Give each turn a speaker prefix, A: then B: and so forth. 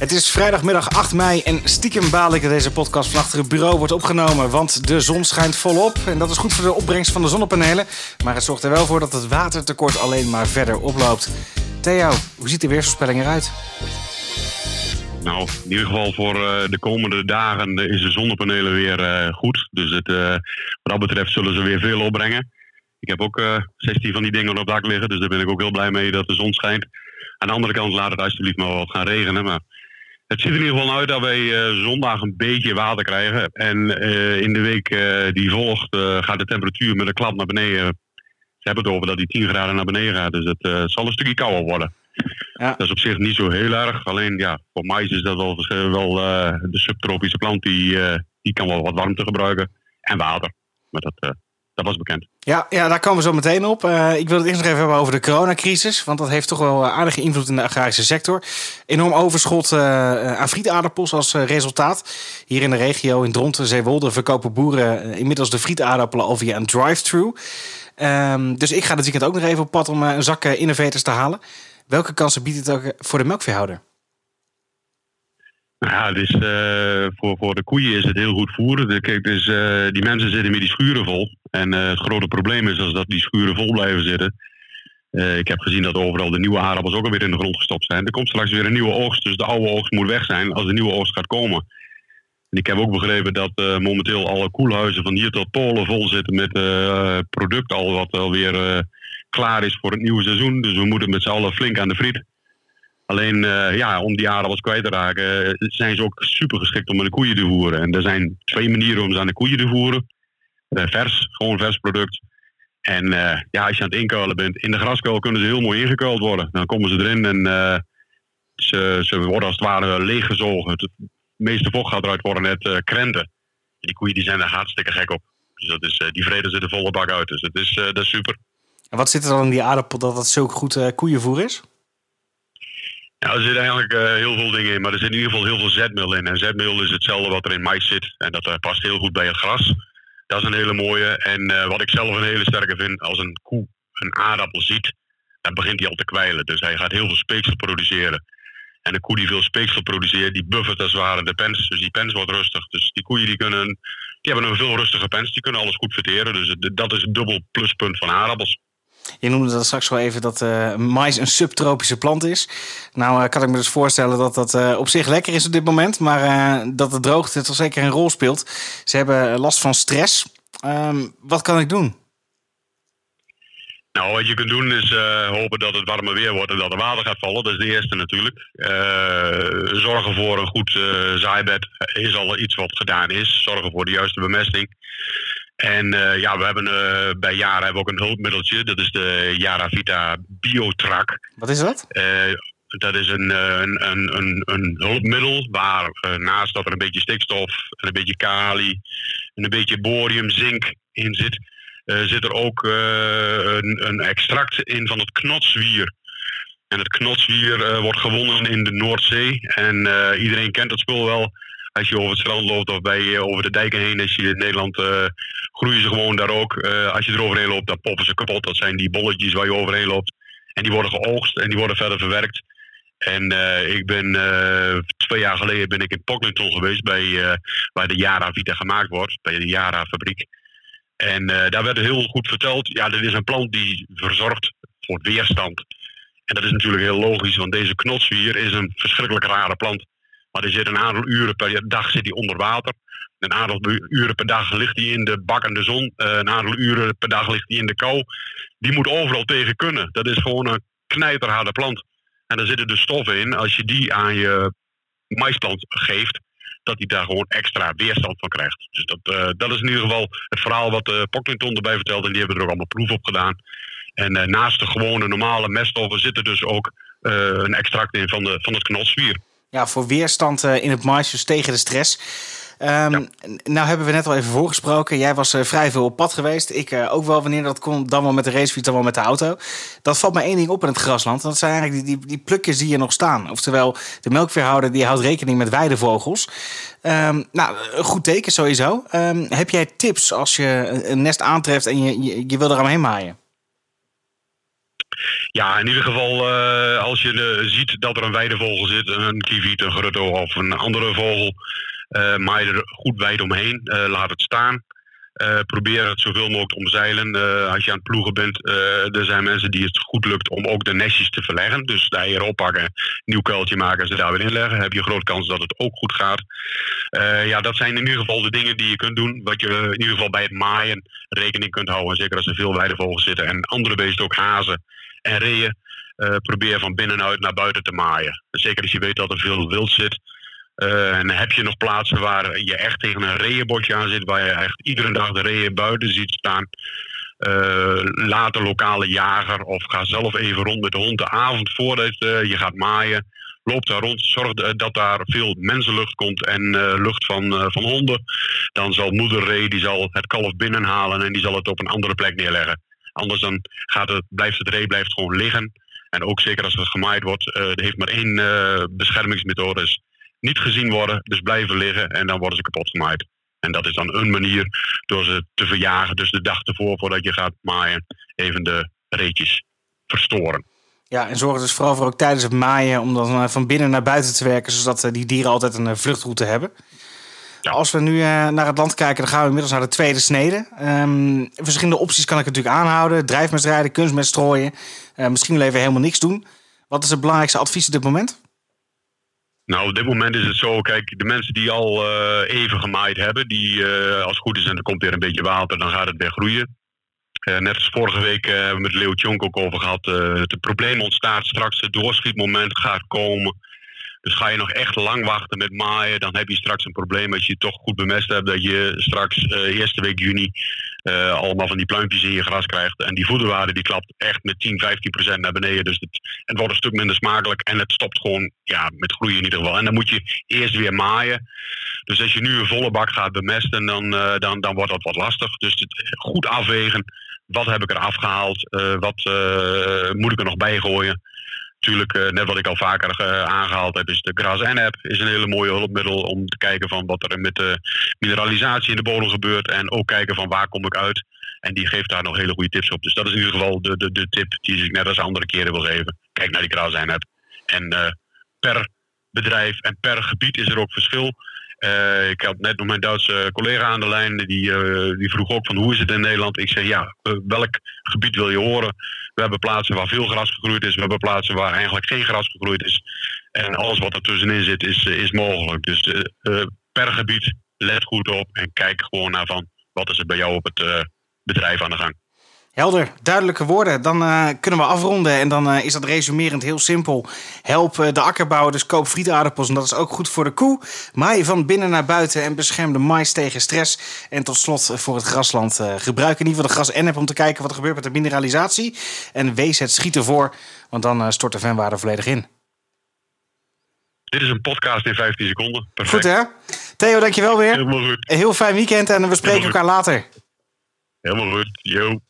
A: Het is vrijdagmiddag 8 mei en stiekem baal ik dat deze podcast van achter het bureau wordt opgenomen. Want de zon schijnt volop en dat is goed voor de opbrengst van de zonnepanelen. Maar het zorgt er wel voor dat het watertekort alleen maar verder oploopt. Theo, hoe ziet de weersvoorspelling eruit?
B: Nou, in ieder geval voor uh, de komende dagen is de zonnepanelen weer uh, goed. Dus het, uh, wat dat betreft zullen ze weer veel opbrengen. Ik heb ook 16 van die dingen op dak liggen, dus daar ben ik ook heel blij mee dat de zon schijnt. Aan de andere kant laat het alsjeblieft maar wat gaan regenen. Maar het ziet er in ieder geval uit dat wij zondag een beetje water krijgen. En in de week die volgt gaat de temperatuur met een klap naar beneden. Ze hebben het over dat die 10 graden naar beneden gaat. Dus het zal een stukje kouder worden. Ja. Dat is op zich niet zo heel erg. Alleen ja, voor mais is dat wel, wel de subtropische plant die, die kan wel wat warmte gebruiken. En water. Maar dat, was bekend.
A: Ja, ja, daar komen we zo meteen op. ik wil het eerst nog even hebben over de coronacrisis. Want dat heeft toch wel aardige invloed in de agrarische sector. Enorm overschot aan frietaardappels als resultaat. Hier in de regio in Dronten, Zeewolde verkopen boeren inmiddels de frietaardappelen al via een drive-thru. Um, dus ik ga dit weekend ook nog even op pad om een zak innovators te halen. Welke kansen biedt het ook voor de melkveehouder?
B: Ja, dus, uh, voor, voor de koeien is het heel goed voeren. Kijk, dus, uh, die mensen zitten met die schuren vol. En uh, het grote probleem is als dat die schuren vol blijven zitten. ik heb gezien dat overal de nieuwe aardappels ook alweer in de grond gestopt zijn. Er komt straks weer een nieuwe oogst, dus de oude oogst moet weg zijn als de nieuwe oogst gaat komen. En ik heb ook begrepen dat momenteel alle koelhuizen van hier tot Polen vol zitten met product al wat alweer klaar is voor het nieuwe seizoen. Dus we moeten met z'n allen flink aan de friet. Alleen uh, ja, om die aardappels kwijt te raken, uh, zijn ze ook super geschikt om aan de koeien te voeren. En er zijn twee manieren om ze aan de koeien te voeren. Uh, vers, gewoon vers product. En ja, als je aan het inkuilen bent, in de graskuil kunnen ze heel mooi ingekuild worden. Dan komen ze erin en ze, ze worden als het ware leeggezogen. Het meeste vocht gaat eruit worden net krenten. Die koeien die zijn er hartstikke gek op. Dus dat is, die vreden ze de volle bak uit. Dus dat is, dat is super.
A: En wat zit er dan in die aardappel dat dat zo goed koeienvoer is?
B: Ja, er zitten eigenlijk uh, heel veel dingen in, maar er zit in ieder geval heel veel zetmeel in. En zetmeel is hetzelfde wat er in mais zit. En dat uh, past heel goed bij het gras. Dat is een hele mooie. En wat ik zelf een hele sterke vind, als een koe een aardappel ziet, dan begint hij al te kwijlen. Dus hij gaat heel veel speeksel produceren. En een koe die veel speeksel produceert, die buffert als het ware de pens. Dus die pens wordt rustig. Dus die koeien die kunnen, die hebben een veel rustige pens. Die kunnen alles goed verteren. Dus dat is het dubbel pluspunt van aardappels.
A: Je noemde dat straks wel even dat uh, mais een subtropische plant is. Nou uh, kan ik me dus voorstellen dat dat uh, op zich lekker is op dit moment. Maar dat de droogte toch zeker een rol speelt. Ze hebben last van stress. Um, wat kan ik doen?
B: Nou, wat je kunt doen is hopen dat het warmer weer wordt en dat er water gaat vallen. Dat is de eerste natuurlijk. zorgen voor een goed zaaibed is al iets wat gedaan is. Zorgen voor de juiste bemesting. En uh, ja, we hebben uh, bij Jara hebben we ook een hulpmiddeltje. Dat is de Jara Vita Biotrack.
A: Wat is dat? Uh,
B: dat is een, een, een, een, een hulpmiddel waar naast dat er een beetje stikstof en een beetje kali en een beetje borium, zink in zit, zit er ook een, een extract in van het knotswier. En het knotswier wordt gewonnen in de Noordzee. En iedereen kent dat spul wel als je over het strand loopt of bij, uh, over de dijken heen, als je in Nederland uh, groeien ze gewoon daar ook. Uh, als je er overheen loopt, dan poppen ze kapot. Dat zijn die bolletjes waar je overheen loopt. En die worden geoogst en die worden verder verwerkt. En ik ben twee jaar geleden ben ik in Pocklington geweest bij waar de Yara Vita gemaakt wordt, bij de Yara fabriek. En daar werd heel goed verteld, ja, dit is een plant die verzorgt voor weerstand. En dat is natuurlijk heel logisch, want deze knotswier is een verschrikkelijk rare plant. Maar er zit een aantal uren per dag zit hij onder water. Een aantal uren per dag ligt hij in de bakkende zon. Eh, een aantal uren per dag ligt hij in de kou. Die moet overal tegen kunnen. Dat is gewoon een knijterharde plant. En daar zitten de stoffen in. Als je die aan je maisplant geeft, dat hij daar gewoon extra weerstand van krijgt. Dus dat, uh, dat is in ieder geval het verhaal wat uh, Pocklington erbij vertelt. En die hebben er ook allemaal proef op gedaan. En naast de gewone normale meststoffen zit er dus ook een extract in van, de, van het knotswier
A: ja, voor weerstand uh, in het mais, dus tegen de stress. Um, Nou hebben we net al even voorgesproken. Jij was uh, vrij veel op pad geweest. Ik uh, ook wel wanneer dat kon. Dan wel met de racefiets, dan wel met de auto. Dat valt mij één ding op in het grasland. Dat zijn eigenlijk die, die, die plukjes die hier nog staan. Oftewel, de melkveehouder die houdt rekening met weidevogels. Um, nou, een goed teken sowieso. Um, heb jij tips als je een nest aantreft en je, je, je wil er aan heen maaien?
B: Ja, in ieder geval, als je ziet dat er een weidevogel zit, een kieviet, een grutto of een andere vogel, maai er goed wijd omheen, laat het staan. Uh, probeer het zoveel mogelijk omzeilen. Uh, als je aan het ploegen bent, uh, er zijn mensen die het goed lukt om ook de nestjes te verleggen. Dus de eieren oppakken, nieuw kuiltje maken en ze daar weer inleggen. heb je grote kans dat het ook goed gaat. ja, dat zijn in ieder geval de dingen die je kunt doen. Wat je in ieder geval bij het maaien rekening kunt houden. Zeker als er veel weidevogels zitten en andere beesten, ook hazen en reeën. probeer van binnenuit naar buiten te maaien. Zeker als je weet dat er veel wild zit. Uh, en heb je nog plaatsen waar je echt tegen een reeënbotje aan zit, waar je echt iedere dag de reeën buiten ziet staan. Uh, laat de lokale jager of ga zelf even rond met de hond de avond voordat uh, je gaat maaien. Loop daar rond, zorg dat daar veel mensenlucht komt en lucht van, van honden. Dan zal moeder ree die zal het kalf binnenhalen en die zal het op een andere plek neerleggen. Anders dan gaat het, blijft het ree blijft gewoon liggen. En ook zeker als het gemaaid wordt, er heeft maar één beschermingsmethode. Is niet gezien worden, dus blijven liggen en dan worden ze kapot gemaaid. En dat is dan een manier door ze te verjagen, dus de dag ervoor voordat je gaat maaien, even de reetjes verstoren.
A: Ja, en zorg dus vooral voor ook tijdens het maaien om dan eh, van binnen naar buiten te werken, zodat eh, die dieren altijd een eh, vluchtroute hebben. Ja. Als we nu naar het land kijken, dan gaan we inmiddels naar de tweede snede. Um, verschillende opties kan ik natuurlijk aanhouden. Drijfmest rijden, kunstmest strooien. misschien wel even helemaal niks doen. Wat is het belangrijkste advies op dit moment?
B: Nou, op dit moment is het zo, kijk, de mensen die al uh, even gemaaid hebben, die uh, als het goed is en er komt weer een beetje water, dan gaat het weer groeien. Uh, net als vorige week hebben we met Leo Tjonk ook over gehad. het probleem ontstaat straks, het doorschietmoment gaat komen. Dus ga je nog echt lang wachten met maaien, dan heb je straks een probleem als je het toch goed bemest hebt. Dat je straks eerste week juni uh, allemaal van die pluimpjes in je gras krijgt. En die voederwaarde die klapt echt met 10, 15 procent naar beneden. Dus het, wordt een stuk minder smakelijk en het stopt gewoon ja, met groeien in ieder geval. En dan moet je eerst weer maaien. Dus als je nu een volle bak gaat bemesten, dan, uh, dan, dan wordt dat wat lastig. Dus het, goed afwegen. Wat heb ik er afgehaald? wat moet ik er nog bij gooien? Natuurlijk, uh, net wat ik al vaker uh, aangehaald heb, is de Gras N-app is een hele mooie hulpmiddel om te kijken van wat er met de mineralisatie in de bodem gebeurt. En ook kijken van waar kom ik uit. En die geeft daar nog hele goede tips op. Dus dat is in ieder geval de, de, de tip die ik net als andere keren wil geven. Kijk naar die Gras N-app. En uh, per bedrijf en per gebied is er ook verschil. Uh, ik had net nog mijn Duitse collega aan de lijn. Die, uh, die vroeg ook van hoe is het in Nederland? Ik zei ja, uh, welk gebied wil je horen? We hebben plaatsen waar veel gras gegroeid is. We hebben plaatsen waar eigenlijk geen gras gegroeid is. En alles wat er tussenin zit is, is mogelijk. Dus per gebied let goed op en kijk gewoon naar van wat is er bij jou op het bedrijf aan de gang.
A: Helder, duidelijke woorden. Dan uh, kunnen we afronden. En dan uh, is dat resumerend heel simpel. Help uh, de akkerbouwer, dus koop frietaardappels. En dat is ook goed voor de koe. Maai van binnen naar buiten en bescherm de mais tegen stress. En tot slot voor het grasland. gebruik in ieder geval de gras-NF om te kijken wat er gebeurt met de mineralisatie. En wees het schieten voor, want dan stort de venwaarde volledig in.
B: Dit is een podcast in 15 seconden.
A: Perfect. Goed hè? Theo, dankjewel weer.
B: Helemaal goed.
A: Een heel fijn weekend en we spreken elkaar later.
B: Helemaal goed. Yo.